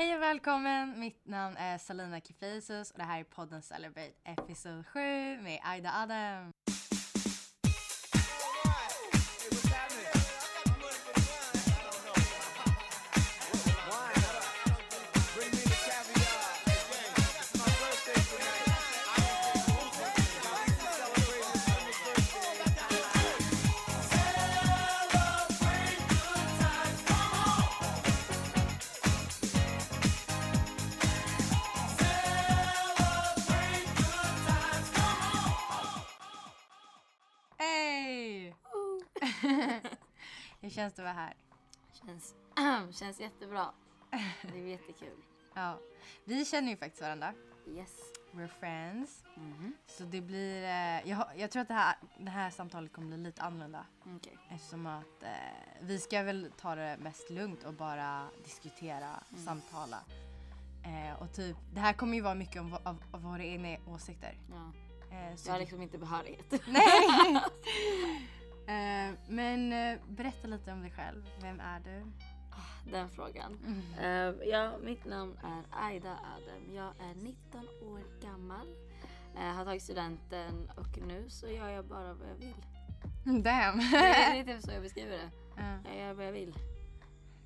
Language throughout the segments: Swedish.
Hej och välkommen! Mitt namn är Salina Kifisus och det här är podden Celebrate Episod 7 med Aida Adam. Känns det att vara här? Känns, känns jättebra. Det är jättekul. Ja, vi känner ju faktiskt varandra. Yes. We're friends. Mhm. Så det blir... Eh, jag, jag tror att det här, det här samtalet kommer bli lite annorlunda. Okej. Eftersom att eh, vi ska väl ta det mest lugnt och bara diskutera, Mm. samtala. Eh, och typ, det här kommer ju vara mycket om, av, av våra egna åsikter. Ja. Eh, Jag har liksom inte behörighet. Nej! eh, men eh, berätta lite om dig själv. Vem är du? Den frågan. Mm. Eh, ja, mitt namn är Aida Adam. Jag är 19 år gammal. Uh, har tagit studenten och nu så gör jag bara vad jag vill. Damn! det, är, det är typ så jag beskriver det. Ja, Jag gör vad jag vill.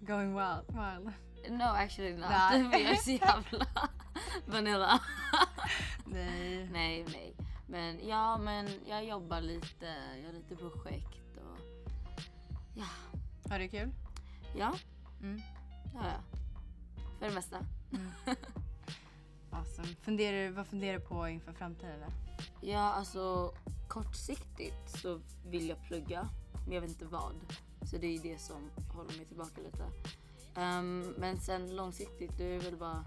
going wild. wild. No actually not. Nej. Jag är så jävla vanilla. Nej. nej, nej. Men ja, men jag jobbar lite. Jag har lite projekt och ja. Har du kul? Ja, Mm. det har jag. För det mesta. Awesome. Funderar, vad funderar du på inför framtiden? Då? Ja, alltså kortsiktigt så vill jag plugga, men jag vet inte vad. Så det är det som håller mig tillbaka lite. Ehm, men sen långsiktigt, det är väl bara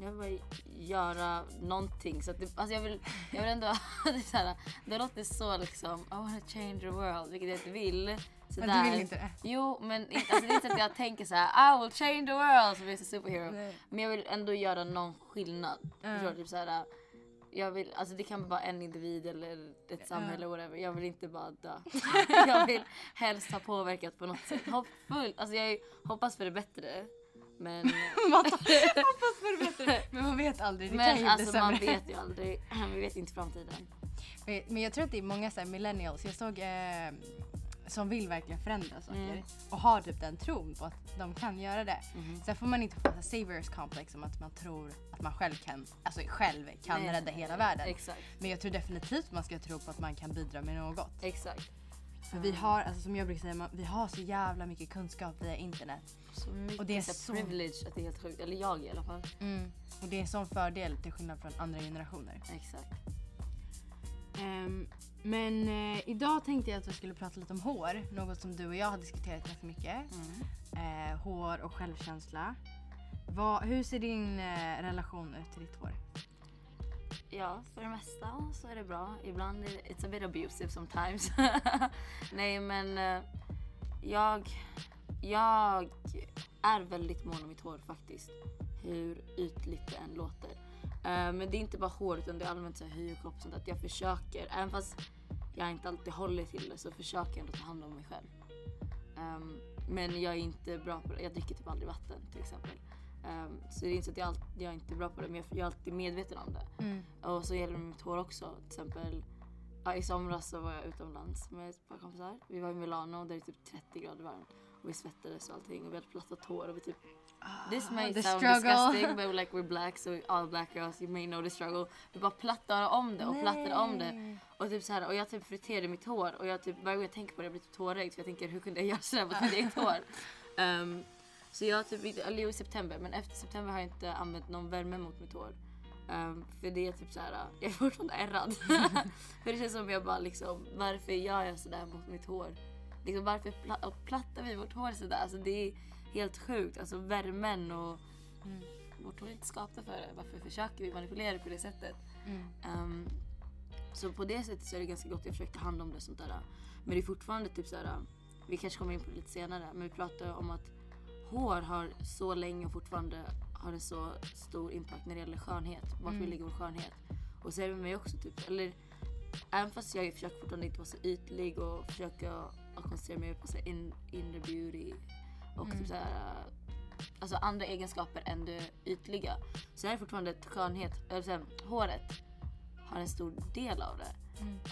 jag vill bara göra någonting. Så att det, alltså jag, vill, jag vill ändå... det, är så här, det låter så liksom, I wanna change the world, vilket jag inte vill. Så Men du vill inte det? Jo, men inte, alltså, det är inte så att jag tänker så här, I will change the world som är superhero. Nej. Men jag vill ändå göra någon skillnad. Ja. Förstår? Typ så här, jag vill, alltså det kan vara en individ eller ett samhälle whatever. Jag vill inte bara dö. jag vill helst ha påverkat på något sätt. Hoppfull. Alltså jag hoppas för det bättre. Men, Hoppas för det bättre. Men man vet aldrig. Det kan ju men alltså man vet ju aldrig. Vi vet inte framtiden. Men- Men jag tror att det är många så millennials, jag såg eh, som vill verkligen förändra saker Mm. och har typ den tron på att de kan göra det. Mhm. Sen får man inte få saviors complex om att man tror att man själv kan, alltså själv kan Nej. rädda hela världen. Exakt. Men jag tror definitivt man ska tro på att man kan bidra med något. Exakt. För vi har, alltså som jag brukar säga, vi har så jävla mycket kunskap via internet. Så mycket Och det är så privilege att det är helt sjukt. Eller jag i alla fall. Och det är en sån fördel till skillnad från andra generationer. Exakt. Ehm, men eh, idag tänkte jag att vi skulle prata lite om hår. Något som du och jag har diskuterat ganska mycket. Mm. Eh, hår och självkänsla. Vad, hur ser din eh, relation ut till ditt hår? Ja, för det mesta så är det bra. Ibland är det it's a bit abusive sometimes. Nej men eh, jag, jag är väldigt mån om mitt hår faktiskt. Hur ytligt det än låter. Eh, men det är inte bara hår utan det är allmänt så här hy och kropp och sånt att jag försöker, även fast jag inte alltid håller till det så försöker jag ändå ta hand om mig själv. Ehm, men jag är inte bra på det. Jag dricker typ aldrig vatten till exempel. Ehm, så det är inte så att jag, alltid, jag är inte bra på det men jag, jag är alltid medveten om det. Och så gäller det mitt hår också. Till exempel ja, i somras så var jag utomlands med ett par kompisar. Vi var i Milano där det är typ 30 grader varmt. Och vi svettades och allting och vi hade plattat hår och vi typ This may Ah, the sound struggle. disgusting but like we're black so all black girls you may know the struggle. Vi bara plattade om det och plattade om det. Och typ så här, och jag typ friterade mitt hår och jag typ varje gång jag tänker på det jag blir typ tårögd för jag tänker hur kunde jag göra sådär mot mitt eget hår? Ehm, så jag typ, inte- eller jo i september men efter september har jag inte använt någon värme mot mitt hår. Ehm, för det är typ såhär, jag är fortfarande ärrad. för det känns som jag bara liksom, varför gör jag sådär mot mitt hår? Liksom varför pla- plattar vi vårt hår sådär? Alltså det är helt sjukt. Alltså värmen och Mm. vårt hår är inte skapta för det. Varför försöker vi manipulera det på det sättet? Mm. Ehm, så på det sättet så är det ganska gott. Jag försöker ta hand om det sånt där. Men det är fortfarande typ såhär, vi kanske kommer in på det lite senare, men vi pratar om att hår har så länge och fortfarande har en så stor impact när det gäller skönhet. Vart vi Mm. lägger vår skönhet. Och så är det med mig också typ, eller även fast jag försöker fortfarande inte vara så ytlig och försöka att koncentrera mig på så här in, inre beauty och Mm. typ så här, alltså andra egenskaper än det ytliga. Så det är fortfarande ett skönhet, eller så här, håret har en stor del av det.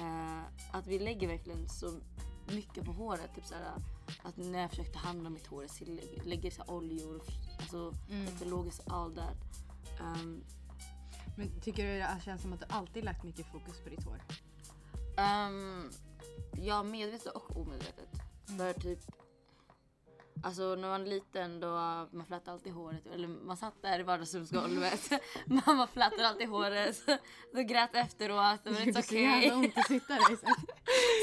Eh, att vi lägger verkligen så mycket på håret. Typ såhär, att när jag försöker ta hand om mitt hår så lä- lägger jag oljor, alltså ekologiskt all that. Um, Men tycker du det känns som att du alltid lagt mycket fokus på ditt hår? um, ja, medvetet och omedvetet. För typ Alltså när man är liten då man flätade alltid håret, eller man satt där i vardagsrumsgolvet. Mamma flätade alltid håret, då grät efteråt. Det it's gjorde så jävla ont att sitta där sen.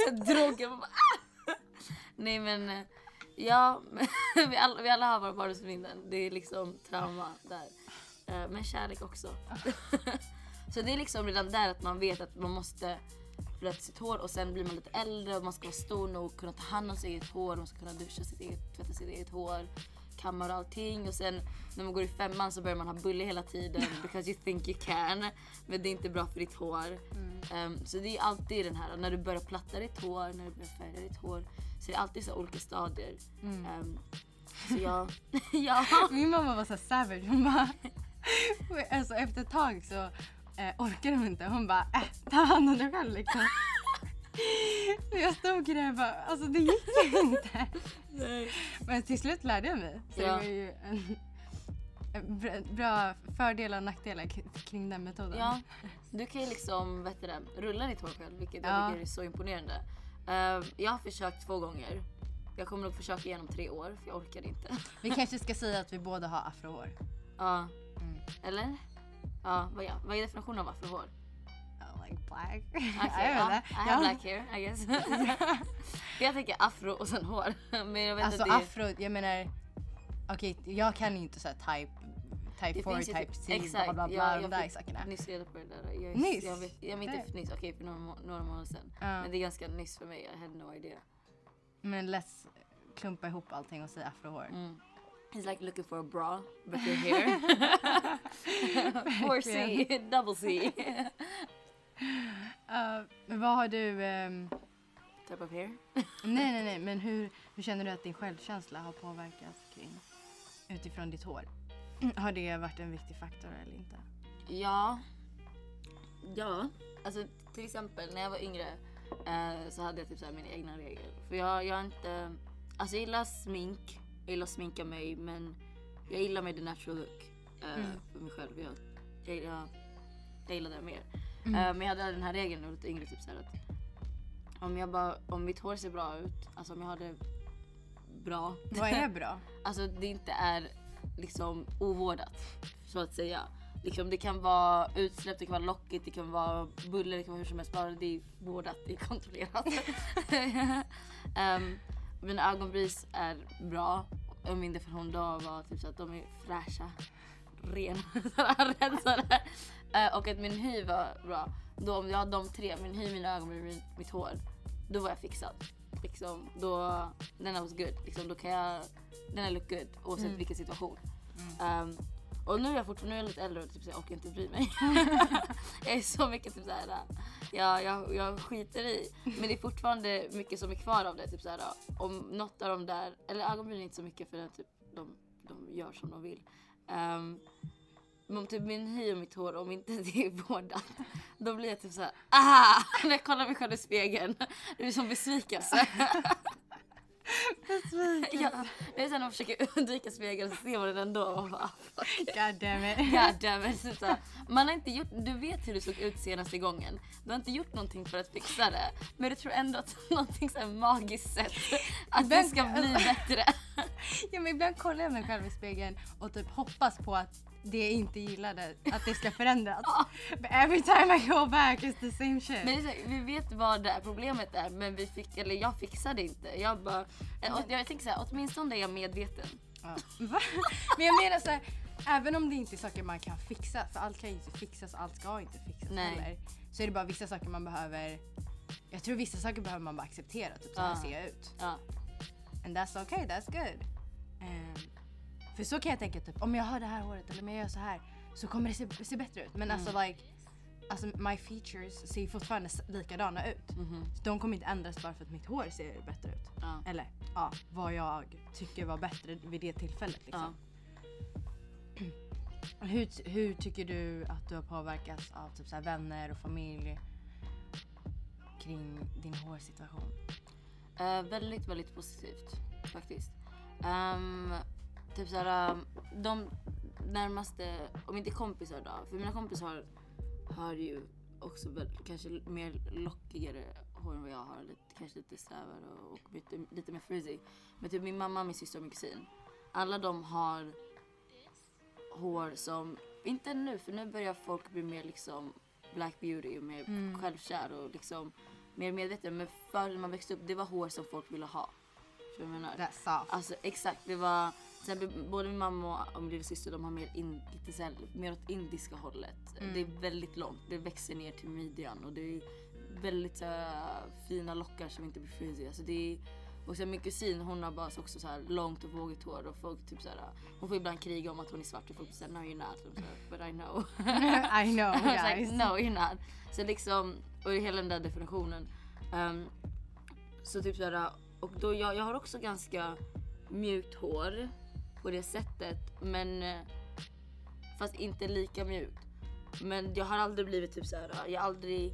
Så drog jag bara, ah! Nej men eh, ja, vi alla, vi alla har våra barndomsminnen. Det är liksom trauma där. Eh, men kärlek också. Så det är liksom redan där att man vet att man måste fläta sitt hår och sen blir man lite äldre och man ska vara stor nog och kunna ta hand om sitt eget hår. Man ska kunna duscha sitt eget, tvätta sitt eget hår, kammar och allting. Och sen när man går i femman så börjar man ha bulle hela tiden because you think you can. Men det är inte bra för ditt hår. Ehm, så det är alltid den här, när du börjar platta ditt hår, när du börjar färga ditt hår. Så det är alltid så olika stadier. Ehm, så jag, ja. Min mamma var så savage. Hon bara... Alltså efter ett tag så eh, orkade hon inte. Hon bara, äh, ta hand om dig själv liksom. Jag stod där och bara, alltså det gick ju inte. Men till slut lärde jag mig. Så Ja. det var ju en, en bra, fördelar och nackdelar kring den metoden. Ja, du kan ju liksom vet du rulla ditt hår själv vilket Ja. jag tycker är så imponerande. Eh, jag har försökt två gånger. Jag kommer nog försöka igenom tre år för jag orkade inte. Vi kanske ska säga att vi båda har afrohår. Ja, Mm. eller? Ja, vad, ja, vad är definitionen av afrohår? Like black. Okej, jag vet ja. I have black hair I guess. För jag tänker afro och sen hår. Men jag vet Alltså det, afro, jag menar, okej jag kan ju inte säga type, type det 4, finns ju type typ- C, exakt. bla bla bla, Ja, de jag där fick sakerna. nyss reda på det där. Jag, Nyss? Jag vet, jag vet inte Det- nyss, okej för några, några månader sedan. Ja. Men det är ganska nyss för mig, I had no idea. Men let's klumpa ihop allting och säga afrohår. Mm. He's like looking for a bra, but you're here. 4C, double C. Uh, men vad har du, ehm, Type of hair. nej nej nej, men hur, hur känner du att din självkänsla har påverkats kring, utifrån ditt hår? Har det varit en viktig faktor eller inte? Ja. Ja. Alltså till exempel när jag var yngre eh, så hade jag typ så mina egna regler. För jag, jag inte... Alltså jag gillar smink. Jag gillar att sminka mig men jag gillar med the natural look. Eh, Mm. För mig själv. Jag, jag, jag, jag gillar det mer. Mm. Eh, men jag hade den här regeln när jag var lite yngre. Typ så att om, jag bara, om mitt hår ser bra ut, alltså om jag har det bra. Vad är bra? Alltså det inte är liksom ovårdat så att säga. Liksom, det kan vara utsläpp, det kan vara lockigt, det kan vara buller, det kan vara hur som helst. Bara det är vårdat, det är kontrollerat. um, mina ögonbrys är bra. Och min definition då var typ så att de är fräscha, rena, rensade. Eh, och att min hy var bra. Då om jag har de tre, min hy, mina ögonbryn, min, mitt hår. Då var jag fixad. Liksom, då, I was good. Liksom, då kan jag, then I look good oavsett Mm. vilken situation. Um, och nu är jag fortfarande nu är jag lite äldre och typ, så jag orkar inte bry mig. jag är så mycket typ såhär, jag, jag, jag skiter i. Men det är fortfarande mycket som är kvar av det. Typ såhär, om något av dem där, eller ögonbryn är inte så mycket för typ, de, de gör som de vill. Um, men om typ min hy och mitt hår, om inte det är vårdat, då blir jag typ såhär, ah! När jag kollar mig själv i spegeln. Det blir som besvikelse. ja, det är man försöker undvika spegeln så ser man den ändå och man bara. God damn it. God damn it. så här. Man har inte gjort, du vet hur du såg ut senaste gången. Du har inte gjort någonting för att fixa det. Men du tror ändå att någonting så här magiskt sätt att det ska bli bättre. Ja, men ibland kollar jag mig själv i spegeln och typ hoppas på att det jag inte gillade, att det ska förändras. But every time I go back it's the same shit. Men här, vi vet vad det här problemet är men vi fick, eller jag fixade inte. Jag bara, jag, jag tänker såhär, åtminstone är jag medveten. Ja. Men jag menar så här, även om det inte är saker man kan fixa, för allt kan ju inte fixas och allt ska inte fixas Nej. heller. Så är det bara vissa saker man behöver, jag tror vissa saker behöver man bara acceptera, typ så här Ja. ser jag ut. Ja. And that's okay, that's good. Ehm, för så kan jag tänka typ, om jag har det här håret eller om jag gör så här så kommer det se, se bättre ut. Men Mm. alltså like, alltså my features ser fortfarande likadana ut. Mhm. Så de kommer inte ändras bara för att mitt hår ser bättre ut. Ja. Eller ja, vad jag tycker var bättre vid det tillfället liksom. Hur, hur tycker du att du har påverkats av typ så här vänner och familj kring din hårsituation? Eh, väldigt, väldigt positivt faktiskt. Ehm, typ såhär, um, de närmaste, om inte kompisar då, för mina kompisar har, har ju också kanske mer lockigare hår än vad jag har. Lite, kanske lite strävare och, och lite, lite mer frizzy. Men typ min mamma, min syster och min kusin. Alla de har hår som, inte nu för nu börjar folk bli mer liksom black beauty och mer Mm. självkär och liksom mer medveten. Men förr när man växte upp, det var hår som folk ville ha. Förstår du vad jag menar? That's soft. Alltså exakt, det var exempel, både min mamma och min lillasyster de har mer, in, lite så här, mer åt indiska hållet. Mm. Det är väldigt långt, det växer ner till midjan och det är väldigt så här, fina lockar som inte blir frizzy. Alltså, det är, och sen min kusin hon har bara så också så här långt och vågigt hår och folk typ så här, hon får ibland kriga om att hon är svart och folk säger no you're not. Och så här, But I know. I know was like, guys. no you're not. Så liksom, och hela den där definitionen. Ehm, så typ såhär, och då jag, jag har också ganska mjukt hår på det sättet men eh, fast inte lika mjukt. Men jag har aldrig blivit typ såhär, jag har aldrig,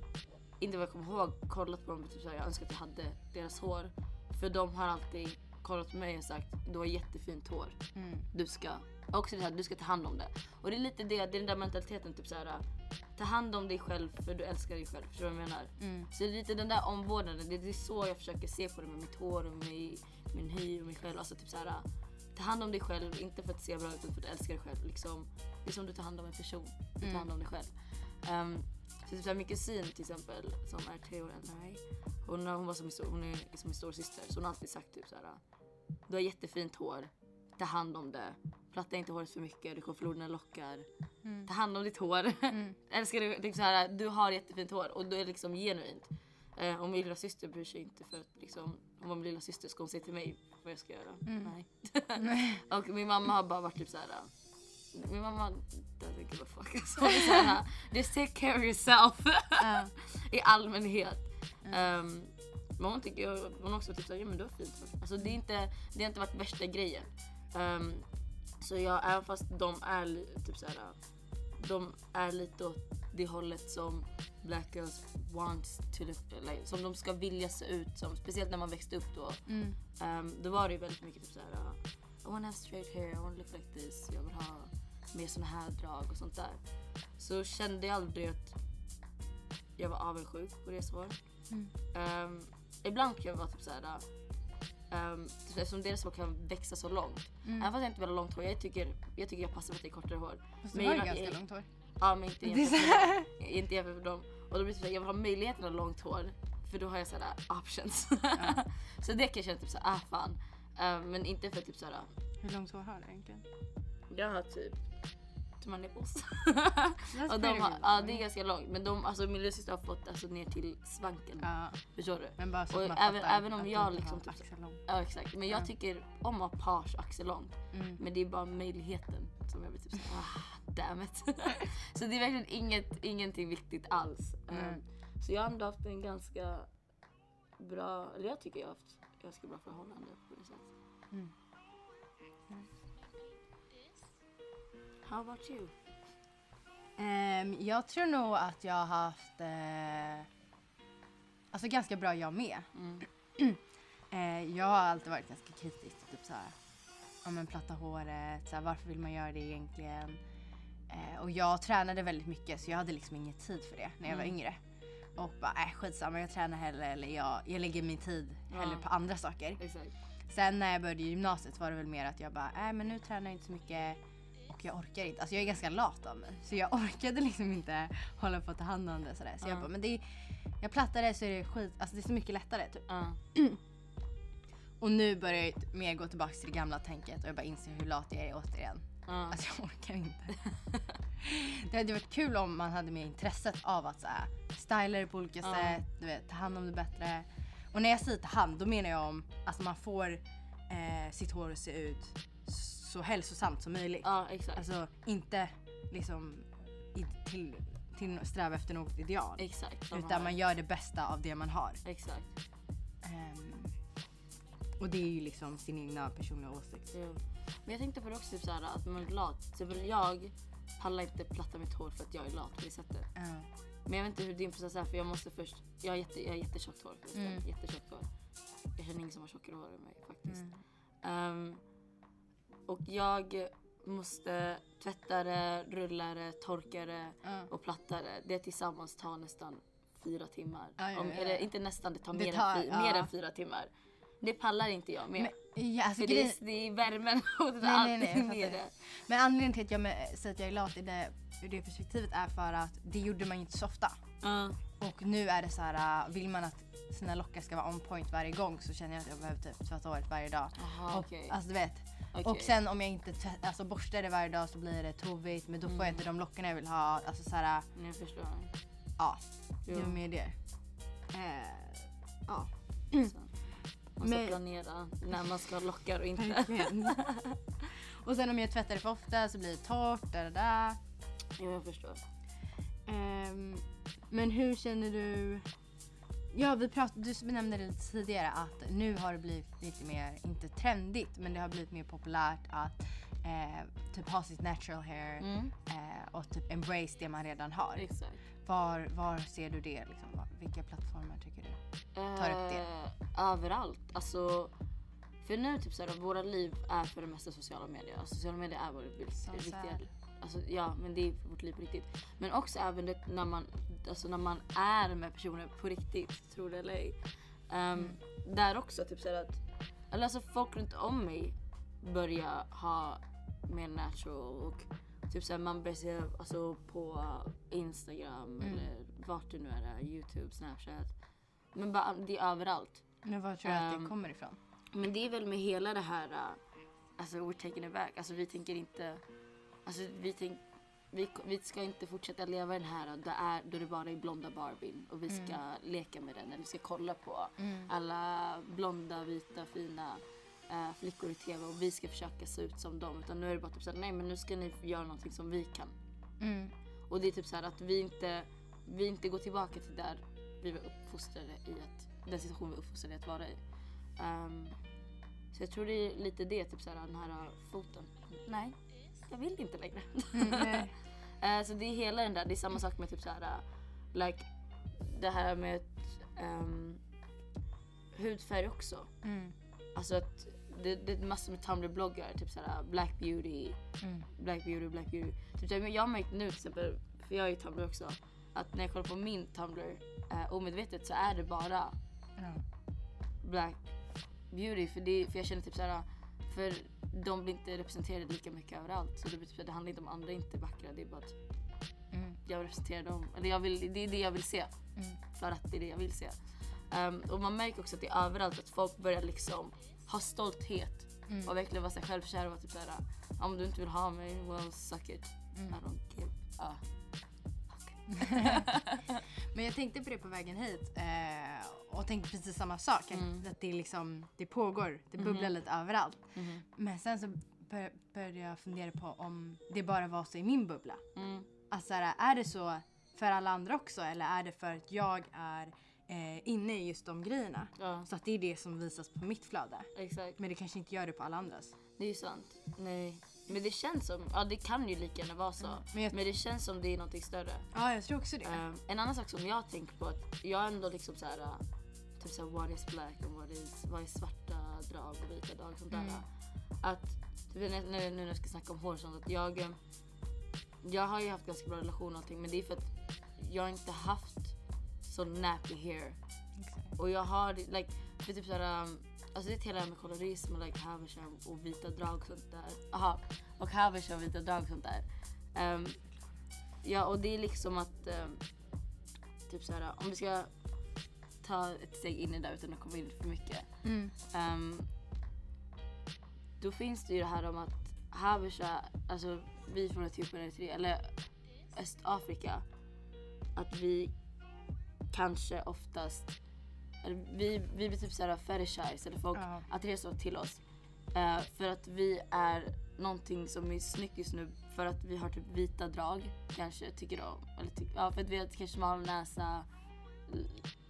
inte vad jag kommer ihåg, kollat på dem typ såhär, jag önskar att jag hade deras hår. För de har alltid kollat på mig och sagt, du har jättefint hår Mm. du ska också det här, du ska ta hand om det. Och det är lite det, det är den där mentaliteten typ såhär ta hand om dig själv för du älskar dig själv. Förstår du vad jag menar? Mm. Så det är lite den där omvårdnaden, det, det är så jag försöker se på det med mitt hår och med min hy och mig själv. Alltså typ såhär ta hand om dig själv, inte för att se bra ut utan för att älska dig själv. Liksom, det är som du tar hand om en person, du tar Mm. hand om dig själv. Um, så typ såhär, min kusin till exempel som är tre år äldre än mig. Hon, hon, var som min, hon är som min storasyster så hon har alltid sagt typ såhär du har jättefint hår, ta hand om det. Platta inte håret för mycket, du kommer förlora dina lockar. Mm. Ta hand om ditt hår. Mm. Älskar du, liksom så här, du har jättefint hår och du är liksom genuint. Eh, och min lilla syster bryr sig inte för att liksom, om min lilla syster ska hon säga till mig vad jag ska göra. Mm. Nej. och min mamma har bara varit typ så här. Min mamma doesn't give a fuck. Alltså, så här, just take care of yourself. I allmänhet. Ehm, men hon tycker jag, hon har också typ såhär, ja men du har fint. Alltså det, är inte, det har inte varit värsta grejen. Ehm, så jag, även fast de är typ såhär, de är lite åt det hållet som black girls wants to look, like, som de ska vilja se ut som. Speciellt när man växte upp då. Mm. Um, då var det ju väldigt mycket typ såhär, uh, I wanna have straight hair, I wanna look like this, jag vill ha mer såna här drag och sånt där. Så kände jag aldrig att jag var avundsjuk på deras hår. Mm. Um, ibland kan jag vara typ såhär, um, typ eftersom deras hår kan växa så långt. Mm. Även fast jag inte vill ha långt hår, jag tycker jag, tycker jag passar bättre i kortare hår. Fast du har ju ganska jag- långt hår. Ja men inte jämfört så med. Inte jämfört med dem. Och då blir det typ såhär, jag vill ha möjligheten att ha långt hår. För då har jag sådär options. så det kan jag känna typ såhär, ah fan. Eh, men inte för typ såhär, Hur långt hår har du egentligen? jag har typ my nipples. That's och de har, ja det är ganska långt. Men de, alltså min lillasyster har fått alltså ner till svanken. Ja, Förstår du? men bara så Och man även- även om jag liksom typ- axellång. Ja exakt. Men jag Ja. tycker om att ha page axellångt. Mm. Men det är bara möjligheten som jag blir typ såhär, ah, damn it. så det är verkligen inget, ingenting viktigt alls. Mm. Um, så jag har ändå haft en ganska bra, eller jag tycker jag har haft ganska bra förhållande på det sättet. Mm. How about you? Ehm, jag tror nog att jag har haft eh, alltså ganska bra jag med. Mm. Eh, jag har alltid varit ganska kritisk till typ såhär, ja men platta håret, såhär, varför vill man göra det egentligen? Eh, och jag tränade väldigt mycket så jag hade liksom ingen tid för det när jag var Mm. yngre. Och bara, äh, skitsamma jag tränar hellre eller jag, jag lägger min tid hellre Ja. på andra saker. Exakt. Sen när jag började gymnasiet var det väl mer att jag bara, nej men nu tränar jag inte så mycket och jag orkar inte. Alltså jag är ganska lat av mig. Så jag orkade liksom inte hålla på att ta hand om det sådär. Så jag Ja. bara, men det är, jag plattar det så är det skit, alltså det är så mycket lättare typ. Och nu börjar jag mer gå tillbaka till det gamla tänket och jag bara inser hur lat jag är återigen. Ja. Alltså jag orkar inte. det hade varit kul om man hade mer intresset av att så här, styla det på olika Ja. sätt, du vet, ta hand om det bättre. Och när jag säger ta hand, då menar jag om att alltså man får eh, sitt hår att se ut så hälsosamt som möjligt. ja exakt. Alltså inte liksom i, till, till sträva efter något ideal. exakt. Utan här. man gör det bästa av det man har. Exakt. Ehm, och det är ju liksom sin egna personliga åsikt. Jo. Men jag tänkte på det också typ såhär att man är lat. Exempel jag pallar inte platta mitt hår för att jag är lat på det sättet. Ja. Men jag vet inte hur din process är för jag måste först, jag har, jätte, jag har jättetjockt hår. förresten. Mm. Jättetjockt hår. Jag känner ingen som har tjockare hår än mig faktiskt. Mm. Ehm, och jag måste tvätta det, rulla det, torka det Ja. och platta det. Det tillsammans tar nästan fyra timmar. Ja, Om. Eller inte nästan, det tar, Det mer, tar- än, ja. mer än fyra timmar. Det pallar inte jag med. Men, ja, alltså, för det är, det är värmen och Nej, nej, nej, jag med det. Men anledningen till att jag säger att jag är lat i det, ur det perspektivet är för att det gjorde man ju inte så ofta. Och nu är det så här, äh, vill man att sina lockar ska vara on point varje gång så känner jag att jag behöver typ tvätta håret varje dag. Aha, och, okej. Alltså du vet. Okej. Och sen om jag inte alltså, borstar det varje dag så blir det tovigt men då får jag Mm. inte de lockarna jag vill ha. Alltså så här, Nej, jag förstår. ja. Jo. Det är mer det. Eh, ja. Så. Man ska Men- planera när man ska ha lockar och inte. Och sen om jag tvättar det för ofta så blir det torrt. Där, där. jo, jag förstår. Ehm, men hur känner du? Ja, vi prat, du benämnde det lite tidigare att nu har det blivit lite mer, inte trendigt, men det har blivit mer populärt att eh, typ ha sitt natural hair Mm. eh, och typ embrace det man redan har. Exakt. Var, var ser du det? Liksom? Vilka plattformar tycker du? Tar upp det? Eh, överallt. Alltså, för nu typ såhär, våra liv är för det mesta sociala medier. Alltså, sociala medier är Så riktiga sad. Alltså, ja, men det är vårt liv på riktigt. Men också även det, när, man, alltså, när man är med personer på riktigt, tror det eller ej. Um, Där också, typ såhär att eller alltså, folk runt om mig börjar ha mer natural och typ såhär, man börjar se alltså, på Instagram eller vart det nu är, Youtube, Snapchat. Men bara, det är överallt. Men var tror du att det Ehm, kommer ifrån? Men det är väl med hela det här, uh, alltså we're taking it back. Alltså vi tänker inte, alltså vi tänk, vi, vi ska inte fortsätta leva den här där, är, där det bara är blonda Barbien och vi ska leka med den eller vi ska kolla på alla blonda, vita, fina uh, flickor i tv och vi ska försöka se ut som dem. Utan nu är det bara typ såhär, nej men nu ska ni göra någonting som vi kan. Mm. Och det är typ så här att vi inte, vi inte går tillbaka till där vi var uppfostrade i att, den situation vi var uppfostrade i att vara i. Ehm, så jag tror det är lite det, typ så här, den här uh, foten. Nej, jag vill inte längre. Eh, så det är hela den där, det är samma sak med typ så här, uh, like, det här med um, hudfärg också. Mm. Alltså att det, det är massor med Tumblr-bloggar, typ såhär Black Beauty, Mm. Black Beauty, Black Beauty. Typ såhär, jag har märkt nu till exempel, för jag är ju Tumblr också, att när jag kollar på min Tumblr eh, omedvetet så är det bara Ja. Black Beauty. För, det, för jag känner typ såhär, för de blir inte representerade lika mycket överallt. Så det, såhär, det handlar inte om andra inte är vackra, det är bara att Mm. jag representerar dem. Eller jag vill, det är det jag vill se. Mm. För att det är det jag vill se. Ehm, och man märker också att det är överallt att folk börjar liksom ha stolthet Mm. och verkligen vara sig självkära och vara typ såhär, om du inte vill ha mig, well suck it. Mm. I don't give a Men jag tänkte på det på vägen hit eh, och tänkte precis samma sak. Mm. Att det, liksom, det pågår, det bubblar Mhm. lite överallt. Mhm. Men sen så bör, började jag fundera på om det bara var så i min bubbla. Mm. Alltså är det så för alla andra också eller är det för att jag är eh, inne i just de grejerna? Ja, Så att det är det som visas på mitt flöde. exakt. Men det kanske inte gör det på alla andras. Det är ju sant. Nej. Men det känns som, ja det kan ju lika gärna vara så. Men jag- Men det känns som det är någonting större. Ja, jag tror också det. Ehm, en annan sak som jag tänker på att jag ändå liksom så här, uh, typ såhär what is black och what is, vad är svarta drag och vita drag och sånt där. Mm. Att, typ, nu när jag ska snacka om hår och sånt, att jag, eh, jag har ju haft ganska bra relation och allting men det är för att jag har inte haft så nappy hair. Exakt. Och jag har, like, för typ såhär, um, alltså det är hela det här med kolorism och like Haversham och vita drag och sånt där. Aha, och Haversham och vita drag och sånt där. Ehm, ja och det är liksom att, ehm, typ såhär, om vi ska ta ett steg in i det där utan att komma in för mycket. Mm. Ehm, då finns det ju det här om att Habesha, alltså vi från Etiopien, Eritrea, eller Östafrika, att vi kanske oftast, vi, vi blir typ såhär fetishize, eller folk Ja. attraheras till oss. Eh, för att vi är någonting som är snyggt just nu för att vi har typ vita drag kanske tycker om. Eller ty- ja, för att vi har kanske smal näsa,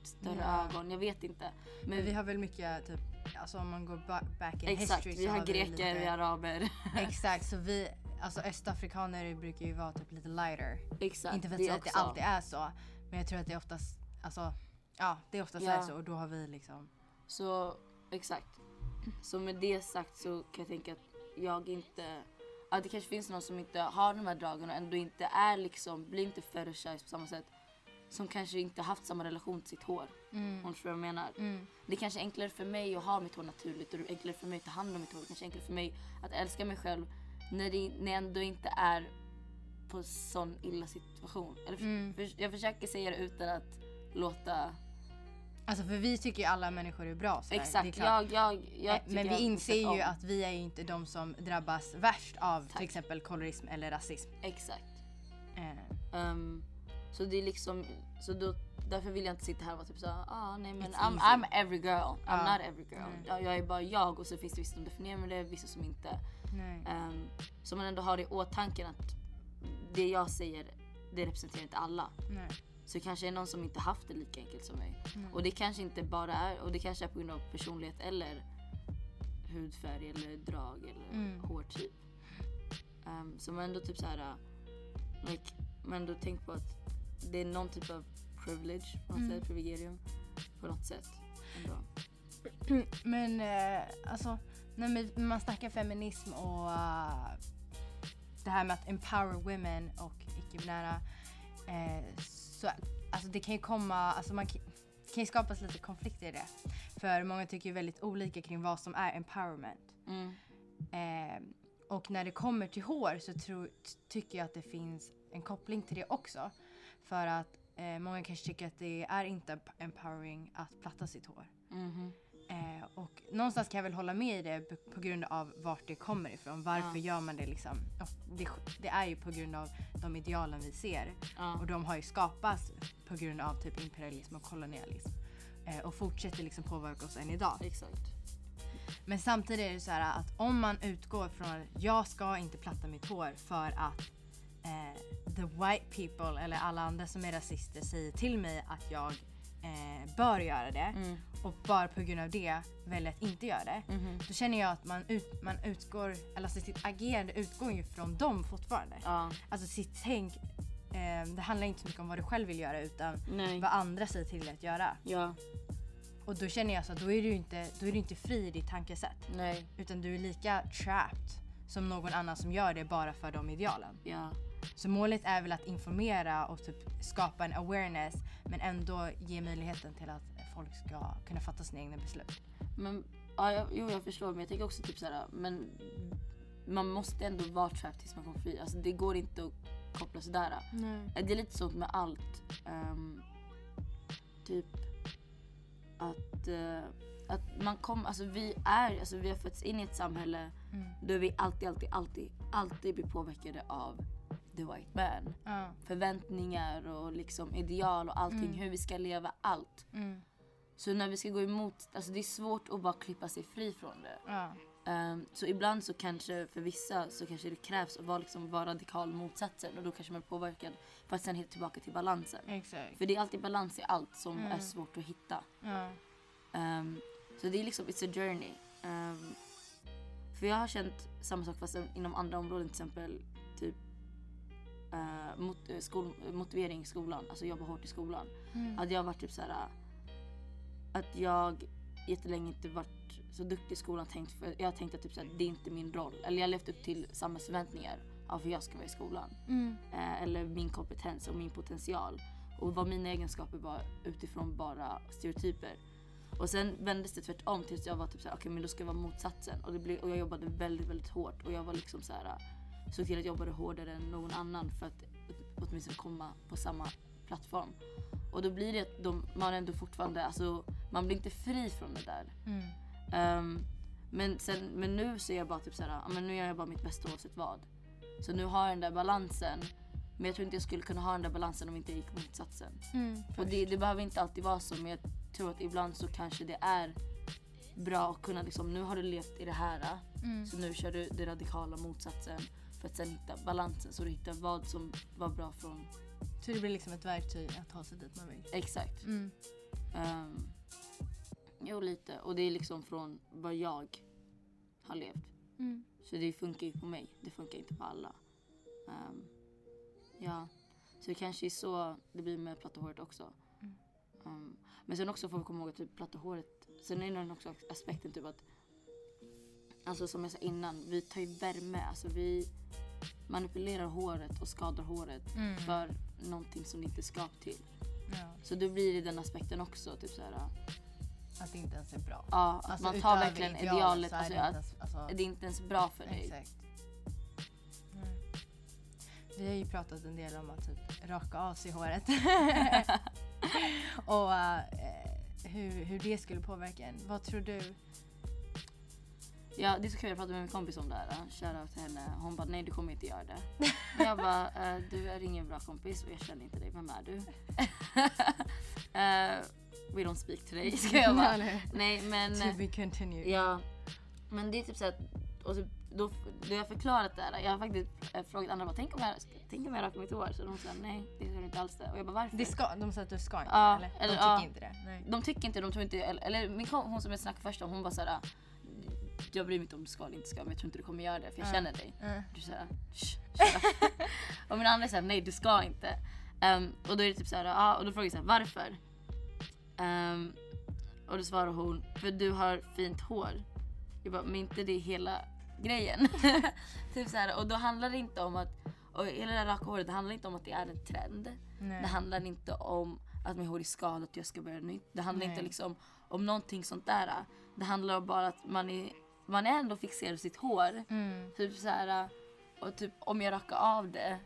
större Ja. ögon, jag vet inte. Men vi har väl mycket typ, alltså om man går ba- back in Exakt, history vi så har har greker, lite, vi har araber. Exakt, så vi, alltså östafrikaner brukar ju vara typ lite lighter. Exakt. Inte för att säga att det alltid är så. Men jag tror att det är oftast, alltså ja det är oftast Ja. är så och då har vi liksom. Så exakt. Så med det sagt så kan jag tänka att jag inte... Att det kanske finns någon som inte har de här dragen och ändå inte är liksom, blir inte fetishized på samma sätt. Som kanske inte haft samma relation till sitt hår. Om du förstår vad jag menar. Mm. Det är kanske är enklare för mig att ha mitt hår naturligt och det är enklare för mig att ta hand om mitt hår. Det kanske är enklare för mig att älska mig själv när, det, när jag ändå inte är på sån illa situation. Eller, för, Mm. för, jag försöker säga det utan att låta... Alltså för vi tycker ju alla människor är bra. sådär. Det är Exakt, klart. jag, jag, jag Eh, Men vi inser ju att vi är ju inte de som drabbas värst av Tack. till exempel kolorism eller rasism. Exakt. Eh, Ehm, så det är liksom, så då, därför vill jag inte sitta här och vara typ såhär, ah, nej men I'm. I'm every girl, I'm Ja. not every girl. Jag, jag är bara jag och så finns det vissa som definierar med det, vissa som inte. Um, så man ändå har i åtanke att det jag säger, det representerar inte alla. nej. Så kanske är någon som inte haft det lika enkelt som mig. Mm. Och det kanske inte bara är, och det kanske är på grund av personlighet eller hudfärg eller drag eller Mm. hårtyp. Um, så man ändå typ så här, uh, like, man ändå tänkt på att det är någon typ av privilege på något Mm. sätt, privilegium på något sätt. Ändå. Men eh, alltså när man snackar feminism och eh, det här med att empower women och icke-binära eh, så alltså det kan ju komma, alltså man kan, det kan ju skapas lite konflikter i det. För många tycker ju väldigt olika kring vad som är empowerment. Mm. Eh, och när det kommer till hår så tror, tycker jag att det finns en koppling till det också. För att eh, många kanske tycker att det är inte emp- empowering att platta sitt hår. Mhm. Eh, och någonstans kan jag väl hålla med i det på grund av vart det kommer ifrån. Varför Ja. gör man det liksom? Det, det är ju på grund av de idealen vi ser. Ja. Och de har ju skapats på grund av typ imperialism och kolonialism. Eh, och fortsätter liksom påverka oss än idag. Exakt. Men samtidigt är det så här att om man utgår från att jag ska inte platta mitt hår för att eh, the white people eller alla andra som är rasister säger till mig att jag eh, bör göra det Mm. och bara på grund av det väljer att inte göra det. Mhm. Då känner jag att man, ut, man utgår, eller alltså sitt agerande utgår ju från dem fortfarande. Ja. Alltså sitt tänk, eh, det handlar inte så mycket om vad du själv vill göra utan Nej. vad andra säger till dig att göra. Ja. Och då känner jag så att då är du inte, då är du inte fri i ditt tankesätt. Nej. Utan du är lika trapped som någon annan som gör det bara för de idealen. Ja. Så målet är väl att informera och typ skapa en awareness men ändå ge möjligheten till att folk ska kunna fatta sina egna beslut. Men, ja, jag, jo jag förstår men jag tänker också typ såhär, men man måste ändå vara trapped tills man kommer fri. Alltså det går inte att koppla sådär. Nej. Det är lite sånt med allt. Ehm, typ att, eh, att man kommer, alltså vi är, alltså vi har fötts in i ett samhälle Mm. där vi alltid, alltid, alltid, alltid blir påverkade av the white man. Ja. Förväntningar och liksom ideal och allting, Mm. hur vi ska leva, allt. Mm. Så när vi ska gå emot, alltså det är svårt att bara klippa sig fri från det. Ja. Ehm, så ibland så kanske för vissa så kanske det krävs att vara, liksom, vara radikal motsatsen och då kanske man är påverkad för att sen hitta tillbaka till balansen. Exakt. För det är alltid balans i allt som Mm. är svårt att hitta. Ehm, så det är liksom, it's a journey. Ehm, för jag har känt samma sak fast inom andra områden till exempel eh, mot, eh, skol, motivering i skolan, alltså jobba hårt i skolan. Mm. Att jag varit typ såhär att jag jättelänge inte varit så duktig i skolan. Tänkt, för jag har tänkt att typ såhär, det är inte min roll. Eller jag har levt upp till samhällets förväntningar av hur jag ska vara i skolan. Mm. Eh, eller min kompetens och min potential. Och vad mina egenskaper var utifrån bara stereotyper. Och sen vändes det tvärtom tills jag var typ såhär, okej men då ska jag vara motsatsen. Och, det blev, och jag jobbade väldigt, väldigt hårt. Och jag var liksom såhär, såg till att jag jobbade hårdare än någon annan för att åt- åtminstone komma på samma plattform. Och då blir det att de, man ändå fortfarande, alltså man blir inte fri från det där. Mm. Ehm, men, sen, men nu så är jag bara typ såhär, men nu gör jag bara mitt bästa oavsett vad. Så nu har jag den där balansen. Men jag tror inte jag skulle kunna ha den där balansen om inte jag gick motsatsen. Mm. Och det, det behöver inte alltid vara så men jag tror att ibland så kanske det är bra att kunna liksom, nu har du levt i det här. Mm. Så nu kör du den radikala motsatsen. För att sen hitta balansen så du hittar vad som var bra från Så det blir liksom ett verktyg att ta sig dit man vill. exakt. Mm. Um, jo lite. Och det är liksom från vad jag har levt. Mm. Så det funkar ju på mig. Det funkar inte på alla. Ehm, ja. Så det kanske är så det blir med platta håret också. Mm. Ehm, men sen också får vi komma ihåg att typ platta håret. Sen är det också aspekten typ att. Alltså som jag sa innan, vi tar ju värme. Alltså vi manipulerar håret och skadar håret Mm. för någonting som det inte är skapt till. Ja. Så då blir det den aspekten också. Typ så här, Att det inte ens är bra. ja, att Alltså, man tar verkligen idealet idealet. Alltså, det ens, alltså, det är inte ens bra för dig. Exakt. Mm. Vi har ju pratat en del om att typ raka av sig håret. och eh, hur, hur det skulle påverka en. Vad tror du? Ja, det är så kul. Jag pratade med min kompis om det här. Shoutout till henne. Hon bara, nej du kommer inte göra det. Och jag bara, eh, du är ingen bra kompis och jag känner inte dig. Vem är du? Eh, we don't speak to dig. Ska jag bara. Eller, Nej men, to be continued. ja. Men det är typ så att, och så, då, då jag förklarat det här. Jag har faktiskt eh, frågat andra, bara, tänk om jag, tänk om jag rakar mitt hår? Så de sa, nej det gör du inte alls det. Och jag bara, varför? Det ska, de sa att du ska inte Ja, eller? De eller- tycker ja. inte det. Nej. De tycker inte, de tror inte, eller, eller min hon som jag snackade först om, hon bara såhär jag bryr mig inte om du ska eller inte ska men jag tror inte du kommer göra det för jag Ja. känner dig. Mm. Du säger Och min andra säger nej du ska inte. Ehm, och då är det typ såhär, ja och då frågar jag såhär varför? Ehm, och då svarar hon, för du har fint hår. Jag bara, men inte det hela grejen. typ såhär, och då handlar det inte om att, och hela det här raka håret, det handlar inte om att det är en trend. Nej. Det handlar inte om att min hår är skadat och jag ska börja nytt. Det handlar Nej. inte liksom om någonting sånt där. Det handlar om bara att man är, man är ändå fixerad vid sitt hår. Mm. Typ så här, och typ om jag rakar av det.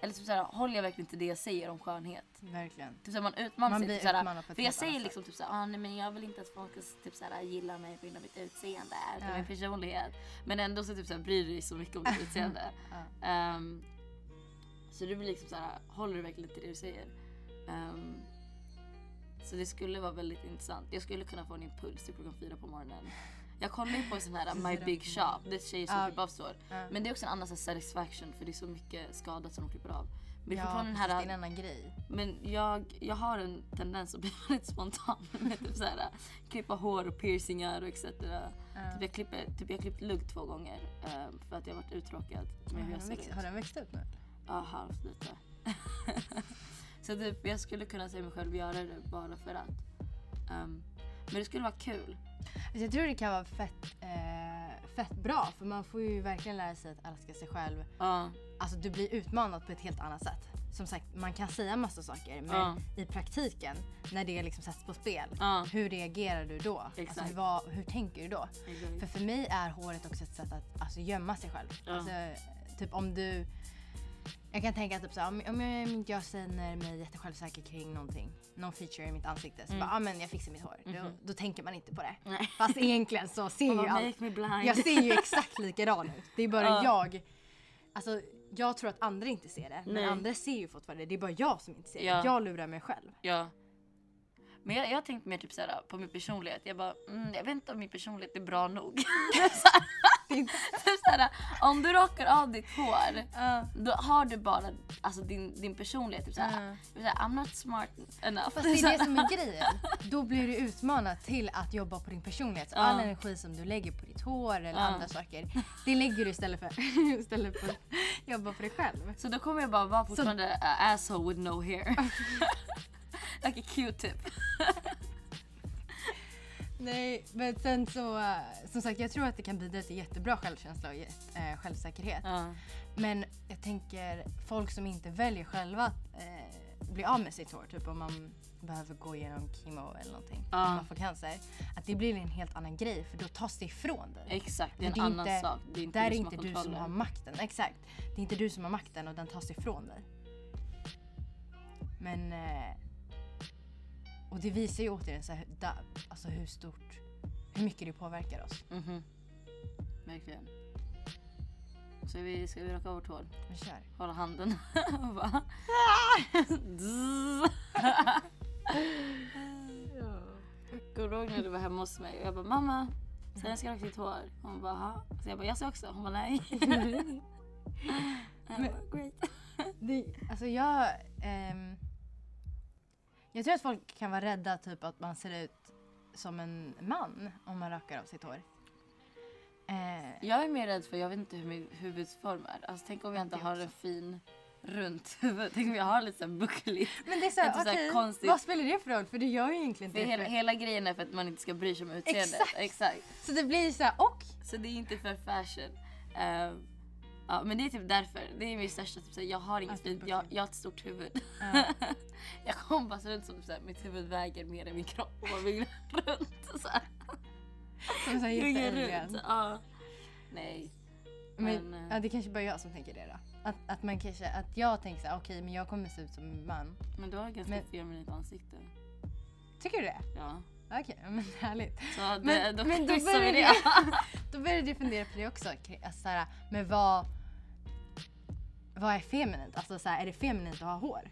Eller typ så här, håller jag verkligen till det jag säger om skönhet? Verkligen. Typ så man utmanar Man sig. blir Typ utmanad på ett för jag säger liksom typ så här, ah, nej men jag vill inte att folk ska typ så gilla mig på grund av mitt utseende. Utan Ja. min personlighet. Men ändå så typ så här, bryr du dig så mycket om ditt utseende. Ja. Ehm, så det blir liksom så här, håller du verkligen till det du säger? Ehm, så det skulle vara väldigt intressant. Jag skulle kunna få en impuls till klockan fyra på morgonen. Jag kollar ju på en sån här My Big Shop, det är tjejer som klipper av sår. Men det är också en annan satisfaction för det är så mycket skadat som de klipper av. Men ja, den här det är en annan grej. men jag, jag har en tendens att bli väldigt spontan med typ så här, klippa hår och piercingar och etc. Ja. Typ jag, klipper, typ jag har klippt lugg två gånger eh, för att jag har varit uttråkad med hur har, jag ser ut. har den växt upp nu? Ja, halvt lite. så typ jag skulle kunna se mig själv göra det bara för att. Ehm, men det skulle vara kul. Alltså jag tror det kan vara fett, eh, fett bra för man får ju verkligen lära sig att älska sig själv. Ja, Alltså du blir utmanad på ett helt annat sätt. Som sagt, man kan säga massa saker men Ja. i praktiken när det liksom sätts på spel, ja. hur reagerar du då? Exakt. Alltså, vad, hur tänker du då? exakt. För för mig är håret också ett sätt att alltså, gömma sig själv. Alltså, typ om du... Jag kan tänka typ såhär, om, om jag, om jag känner mig jättesjälvsäker kring någonting, någon feature i mitt ansikte, så Mm. bara, ah, men jag fixar mitt hår. Då, Mhm. då tänker man inte på det. Nej. Fast egentligen så ser ju allt jag ser ju exakt likadan ut. Det är bara Ja. jag. Alltså jag tror att andra inte ser det. Men Nej. andra ser ju fortfarande det. Det är bara jag som inte ser Ja. det. Jag lurar mig själv. Ja. Men jag, jag har tänkt mer typ såhär, på min personlighet. Jag bara, mm, jag vet inte om min personlighet är bra nog. typ såhär, om du rakar av ditt hår, då har du bara alltså, din, din personlighet. Typ såhär, Ja. typ såhär, I'm not smart enough. Fast det är det som är grejen. Då blir du utmanad till att jobba på din personlighet. Så Ja. all energi som du lägger på ditt hår eller andra saker. Det lägger du istället för, istället för att jobba på dig själv. Så då kommer jag bara vara fortfarande a asshole with no hair. like a q-tip. Nej, men sen så, eh, som sagt jag tror att det kan bidra till jättebra självkänsla och äh, självsäkerhet. Ja. Men jag tänker folk som inte väljer själva eh, bli av med sitt hår, typ om man behöver gå igenom kemo eller någonting, Ja. om man får cancer. Att det blir en helt annan grej för då tas det ifrån dig. Exakt, det är en Det är annan inte- sak. Det är inte Där är du inte som du har som har makten. Exakt. Det är inte du som har makten och den tas ifrån dig. Men... Eh, och det visar ju återigen så här, da, alltså hur stort, hur mycket det påverkar oss. Mhm. Verkligen. Så vi, ska vi raka vårt hår? Men kör. Hålla handen och bara... Kommer du ihåg när du var hemma hos mig och jag bara mamma, sen jag ska raka ditt hår. Hon bara ha. Så jag bara jag ska också. Hon bara nej. Men- bara, great. Det, alltså jag... ehm, jag tror att folk kan vara rädda typ att man ser ut som en man om man rakar av sitt hår. Eh, Jag är mer rädd för, jag vet inte hur min huvudsform är. Alltså tänk om jag inte Det har också. en fin runt huvud. Tänk om jag har lite så här buckligt. men det är så här, Inte så här okej, konstigt. vad spelar det för roll? För det gör ju egentligen För inte hela, det. hela grejen är för att man inte ska bry sig om utseendet. Exakt. Så det blir så här, och Så det är inte för fashion. Eh, ja, men det är typ därför. Det är min största typ, så här, jag har inget Att det är fint, jag, jag har ett stort huvud. Ja. jag kommer bara ut som här, mitt huvud väger mer än min kropp och man vill runt. Så här. som jättealien. runt. Ja. Nej. Men, Men, eh, ja, det är kanske bara jag som tänker det då. Att, att man kanske, att jag tänker så här, okej men jag kommer se ut som en man. Men du har ganska Men- feminint ansikte. Tycker du det? Ja. Okej, men härligt. Så det, Men, då men då, började det. då började jag fundera på det också. Alltså, så här, men vad, vad är feminint? Alltså så här, är det feminint att ha hår?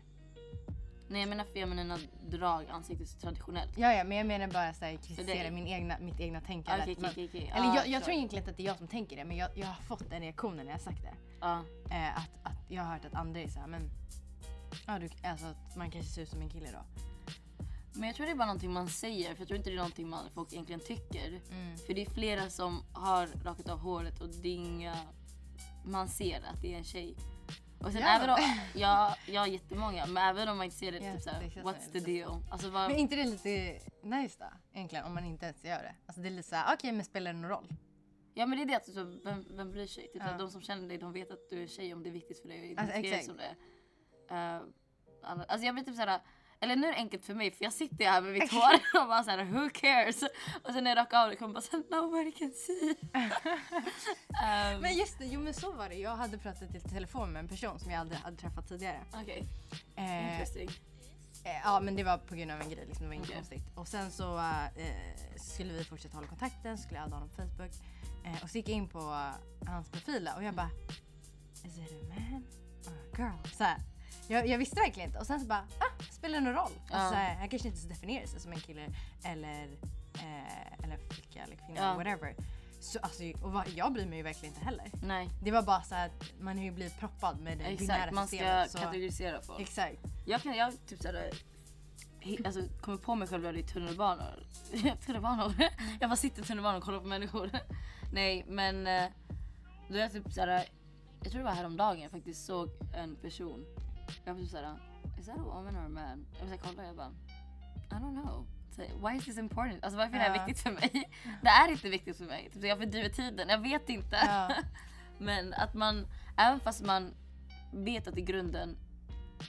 Nej jag menar feminina drag, ansiktet traditionellt. Ja, ja, men jag menar bara så här, kritisera min egna, mitt egna tänkande. Okej att man- okej okej. Eller Ja, jag, jag förstår. tror egentligen inte att det är jag som tänker det, men jag, jag har fått den reaktionen när jag sagt det. Ja. Eh, att, att jag har hört att andra är så här, men ja, du, alltså, att man kanske ser ut som en kille då. Men jag tror det är bara någonting man säger för jag tror inte det är någonting man, folk egentligen tycker. Mm. För det är flera som har rakat av håret och det är inga... Man ser att det är en tjej. Och sen Ja. även om... Ja, jag har jättemånga men även om man inte ser det, Ja, typ såhär, det what's the deal? Alltså vad... Men inte det lite nice då? Egentligen om man inte ens gör det. Alltså det är lite såhär, okej men spelar det någon roll? Ja men det är det, att så, vem, vem bryr sig? Typ, Ja. de som känner dig de vet att du är tjej om det är viktigt för dig att Alltså, dig exakt. som det. Uh, alltså jag blir typ såhär, eller nu är det enkelt för mig för jag sitter här med mitt hår och bara såhär who cares? Och sen när jag rakar av det kommer bara såhär nobody can see. um, Men just det, jo men så var det. Jag hade pratat i telefon med en person som jag aldrig hade träffat tidigare. Okej, Eh, interesting. eh, ja men det var på grund av en grej, liksom, det var inget Okej. konstigt. Och sen så eh, skulle vi fortsätta hålla kontakten, skulle jag adda honom på Facebook. Eh, och så gick jag in på hans profil och jag bara Is it a man or a girl? Så här. Jag, jag visste verkligen inte. Och sen så bara, ah, spelar det någon roll? Ja. Alltså, så här, han kanske inte så definierar sig som en kille eller, eh, eller flicka eller kvinna Ja. whatever. Så, alltså, och jag bryr mig ju verkligen inte heller. Nej, Det var bara så att man har ju blivit proppad med det exakt. binära Man ska systemet. Så, kategorisera folk. exakt. Jag kan, jag typ he- alltså kommer på mig själv när jag är i tunnelbanor. tunnelbanor? Jag bara sitter i tunnelbanan och kollar på människor. Nej men eh, då är jag typ såhär, jag tror det var häromdagen jag faktiskt såg en person. Jag var typ såhär, is that a woman or a man? Jag var såhär, kolla jag bara, I don't know. Why is this important? Alltså varför är det här viktigt för mig? Det är inte viktigt för mig. Typ, jag fördriver tiden, jag vet inte. Men att man, även fast man vet att i grunden,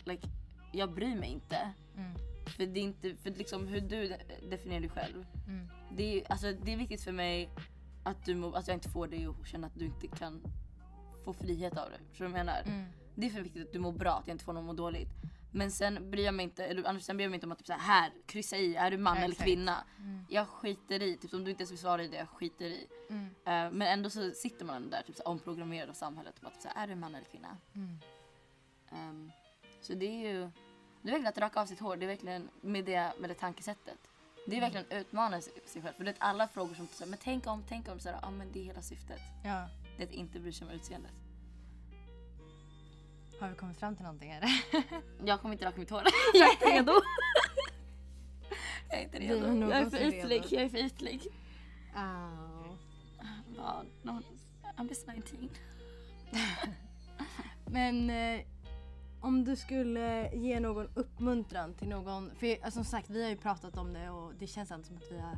like, jag bryr mig inte. Mm. För det är inte, för liksom hur du de- definierar dig själv. Mm. Det är, alltså, det är viktigt för mig att, du, att jag inte får dig att känna att du inte kan få frihet av det. Förstår du vad jag menar? Mm. Det är för viktigt att du mår bra, att jag inte får någon att må dåligt. Men sen bryr jag mig inte, eller annars sen bryr jag mig inte om att typ så här, här, kryssa i, är du man eller exakt. kvinna? Mm. Jag skiter i, typ om du inte ens vill svara i det, jag skiter i. Mm. Eh, men ändå så sitter man där typ så här, omprogrammerad av samhället. och Bara, typ så här, är du man eller kvinna? Mm. Ehm, så det är ju det är verkligen att raka av sitt hår, det är verkligen med det, med det tankesättet. Det är verkligen att utmana sig själv. För det är alla frågor som säger men tänk om, tänk om. Så här, ja men det är hela syftet. Ja. Det är att inte bry sig om utseendet. Har vi kommit fram till någonting eller? Jag kommer inte raka mitt hår. jag är inte redo. jag är inte är redo. någon Jag är för är ytlig. Jag är för ytlig. Oh. No, I'm just 19. Men eh, om du skulle ge någon uppmuntran till någon, för som sagt vi har ju pratat om det och det känns ändå som att vi har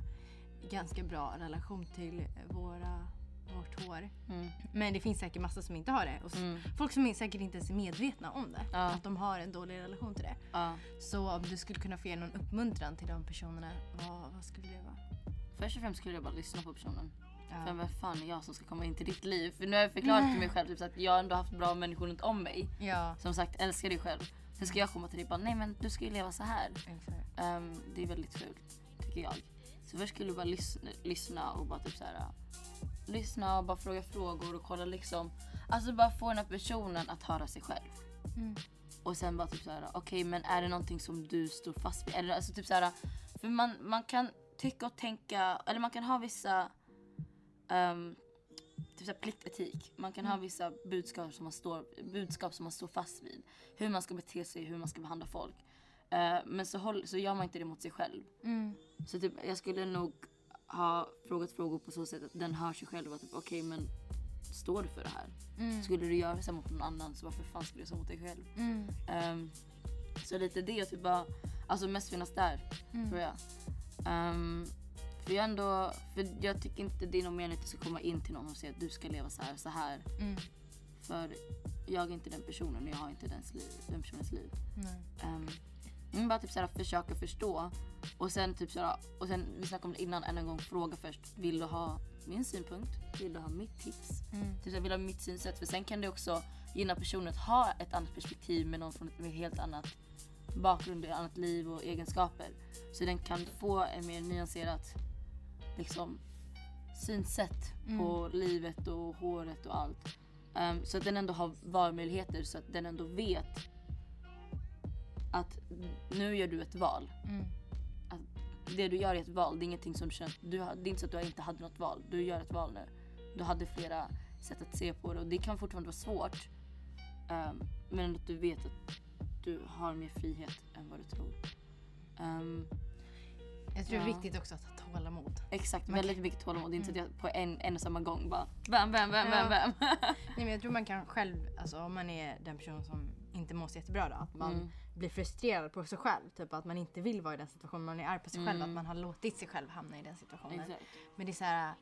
ganska bra relation till våra, vårt hår. Mm. Men det finns säkert massa som inte har det. Och Mm. Folk som är säkert inte ens är medvetna om det. Ja. Att de har en dålig relation till det. Ja. Så om du skulle kunna få ge någon uppmuntran till de personerna, vad, vad skulle det vara? Först och främst skulle jag bara lyssna på personen. För Ja. vem fan är jag som ska komma in till ditt liv? För nu har jag förklarat till mig själv typ, att jag har ändå haft bra människor runt om mig. ja. Som sagt, älskar dig själv. Sen ska jag komma till dig och bara, nej men du ska ju leva så här. Ehm, det är väldigt fult, tycker jag. Så först skulle du bara lyssna, lyssna och bara typ så här. Lyssna och bara fråga frågor och kolla liksom. Alltså bara få den här personen att höra sig själv. Mm. Och sen bara typ så här, okej men är det någonting som du står fast vid? Eller alltså typ så här, för man, man kan tycka och tänka, eller man kan ha vissa um, typ så här pliktetik. Man kan ha vissa budskap som, man står, budskap som man står fast vid. Hur man ska bete sig, hur man ska behandla folk. Eh, men så, håll, så gör man inte det mot sig själv. Mm. Så typ, jag skulle nog ha frågat frågor på så sätt att den hör sig själv. att Typ, Okej men står du för det här? Mm. Skulle du göra så mot någon annan så varför fan skulle du göra så mot dig själv? Mm. Ehm, så lite det typ bara, alltså mest finnas där Mm. tror jag. Ehm, för jag ändå, för jag tycker inte det är någon mening att du ska komma in till någon och säga att du ska leva så här så här. Mm. För jag är inte den personen och jag har inte dens liv, den personens liv. Nej. Um, bara typ såhär, försöka förstå. Och sen typ såhär, och sen vi snackade om det innan, än en gång fråga först. Vill du ha min synpunkt? Vill du ha mitt tips? Mm. Typ såhär, vill du ha mitt synsätt? För sen kan det också gynna personen att ha ett annat perspektiv med någon från ett med helt annat bakgrund, ett annat liv och egenskaper. Så den kan få en mer nyanserat liksom, synsätt på livet och håret och allt. Ehm, så att den ändå har valmöjligheter så att den ändå vet att nu gör du ett val. Mm. Det du gör är ett val. Det är ingenting som att du Det är inte så att du inte hade något val. Du gör ett val nu. Du hade flera sätt att se på det och det kan fortfarande vara svårt. Ehm, men att du vet att du har mer frihet än vad du tror. Ehm, Jag tror det är Ja. viktigt också att ha tålamod. exakt, Man väldigt mycket tålamod. Det är inte så att jag på en, en och samma gång bara bam, bam, bam, bam, Ja. bam. Nej, men jag tror man kan själv, alltså om man är den person som inte mår så jättebra då, att man Mm. blir frustrerad på sig själv. Typ att man inte vill vara i den situationen, man är arg på sig själv, Mm. att man har låtit sig själv hamna i den situationen. Exakt. Men det är så här,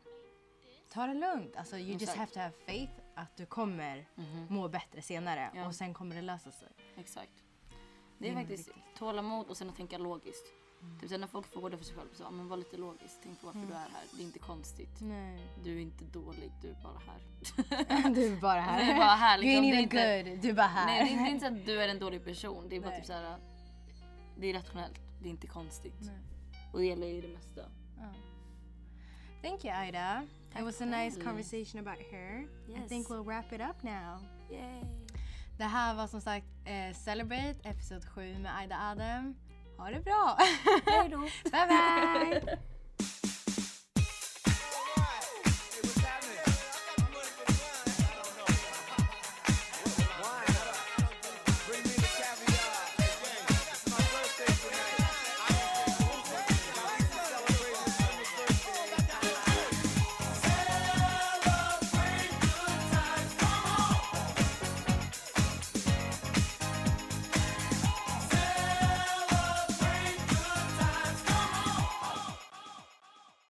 ta det lugnt. Alltså you just have to have faith att du kommer Mhm. må bättre senare Ja. och sen kommer det lösa sig. Exakt. Det Det är nog faktiskt viktigt. tålamod och sen att tänka logiskt. Mm. Typ sen när folk frågar för sig själv så, men var lite logisk. Tänk på varför Mm. du är här. Det är inte konstigt. Nej. Du är inte dålig, du är bara här. du är bara här. Du är bara här, You liksom. ain't Det är even inte- good, du är bara här. Nej, det är, det är inte så att du är en dålig person. Det är bara Nej. typ såhär. Det är rationellt. Det är inte konstigt. Nej. Och det gäller ju det mesta. Ja. Thank you Ida. It was a nice conversation about her. I Yes. think we'll wrap it up now. Yay! Det här var som sagt eh, Celebrate, episod 7 med Aida Adam. Ha det bra! Hej då! bye bye!